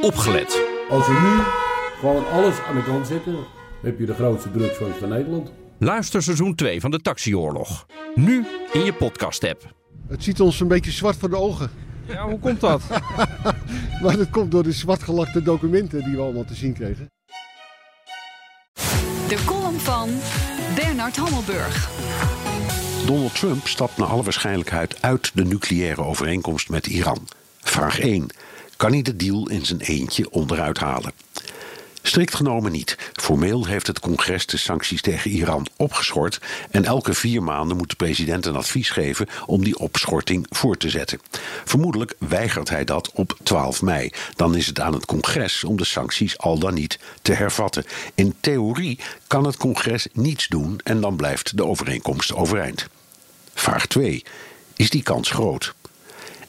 opgelet. Als we nu gewoon alles aan de kant zetten, heb je de grootste drugsfans van Nederland. Luister seizoen 2 van de Taxioorlog. Nu in je podcast-app. Het ziet ons een beetje zwart voor de ogen. Ja, hoe komt dat? Maar dat komt door de zwartgelakte documenten die we allemaal te zien kregen. De column van Bernard Hammelburg. Donald Trump stapt naar alle waarschijnlijkheid uit de nucleaire overeenkomst met Iran. Vraag 1. Kan hij de deal in zijn eentje onderuit halen? Strikt genomen niet. Formeel heeft het congres de sancties tegen Iran opgeschort. En elke vier maanden moet de president een advies geven om die opschorting voor te zetten. Vermoedelijk weigert hij dat op 12 mei. Dan is het aan het congres om de sancties al dan niet te hervatten. In theorie kan het congres niets doen en dan blijft de overeenkomst overeind. Vraag 2. Is die kans groot?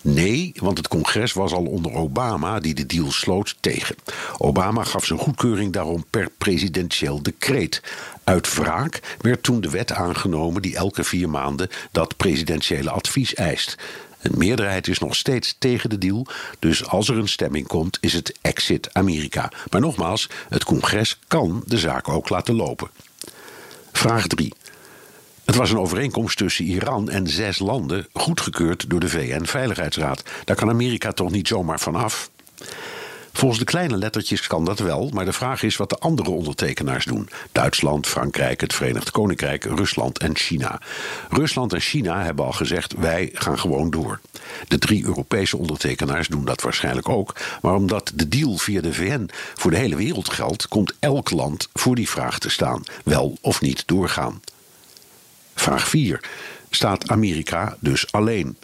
Nee, want het congres was al onder Obama, die de deal sloot, tegen. Obama gaf zijn goedkeuring daarom per presidentieel decreet. Uit wraak werd toen de wet aangenomen die elke vier maanden dat presidentiële advies eist. Een meerderheid is nog steeds tegen de deal, dus als er een stemming komt, is het exit Amerika. Maar nogmaals, het congres kan de zaak ook laten lopen. Vraag 3. Het was een overeenkomst tussen Iran en zes landen, goedgekeurd door de VN-veiligheidsraad. Daar kan Amerika toch niet zomaar van af? Volgens de kleine lettertjes kan dat wel, maar de vraag is wat de andere ondertekenaars doen: Duitsland, Frankrijk, het Verenigd Koninkrijk, Rusland en China. Rusland en China hebben al gezegd: wij gaan gewoon door. De drie Europese ondertekenaars doen dat waarschijnlijk ook, maar omdat de deal via de VN voor de hele wereld geldt, komt elk land voor die vraag te staan: wel of niet doorgaan. Vraag 4. Staat Amerika dus alleen?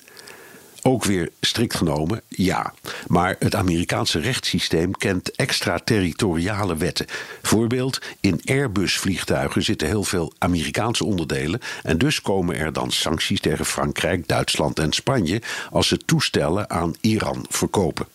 Ook weer strikt genomen, ja. Maar het Amerikaanse rechtssysteem kent extraterritoriale wetten. Voorbeeld, in Airbus-vliegtuigen zitten heel veel Amerikaanse onderdelen. En dus komen er dan sancties tegen Frankrijk, Duitsland en Spanje. als ze toestellen aan Iran verkopen.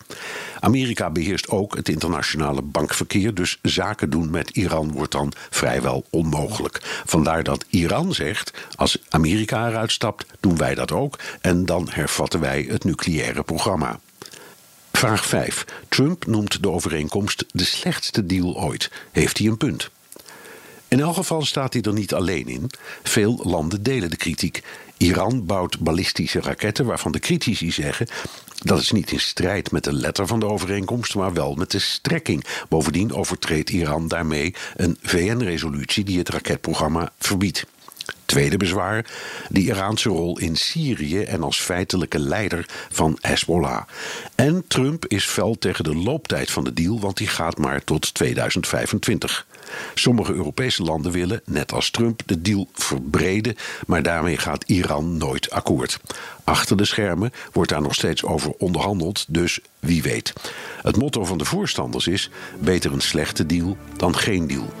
Amerika beheerst ook het internationale bankverkeer. Dus zaken doen met Iran wordt dan vrijwel onmogelijk. Vandaar dat Iran zegt: als Amerika eruit stapt, doen wij dat ook. En dan hervatten wij het nucleaire programma. Vraag 5. Trump noemt de overeenkomst de slechtste deal ooit. Heeft hij een punt? In elk geval staat hij er niet alleen in. Veel landen delen de kritiek. Iran bouwt ballistische raketten waarvan de critici zeggen dat is niet in strijd met de letter van de overeenkomst, maar wel met de strekking. Bovendien overtreedt Iran daarmee een VN-resolutie die het raketprogramma verbiedt. Tweede bezwaar, de Iraanse rol in Syrië en als feitelijke leider van Hezbollah. En Trump is fel tegen de looptijd van de deal, want die gaat maar tot 2025. Sommige Europese landen willen, net als Trump, de deal verbreden, maar daarmee gaat Iran nooit akkoord. Achter de schermen wordt daar nog steeds over onderhandeld, dus wie weet. Het motto van de voorstanders is: beter een slechte deal dan geen deal.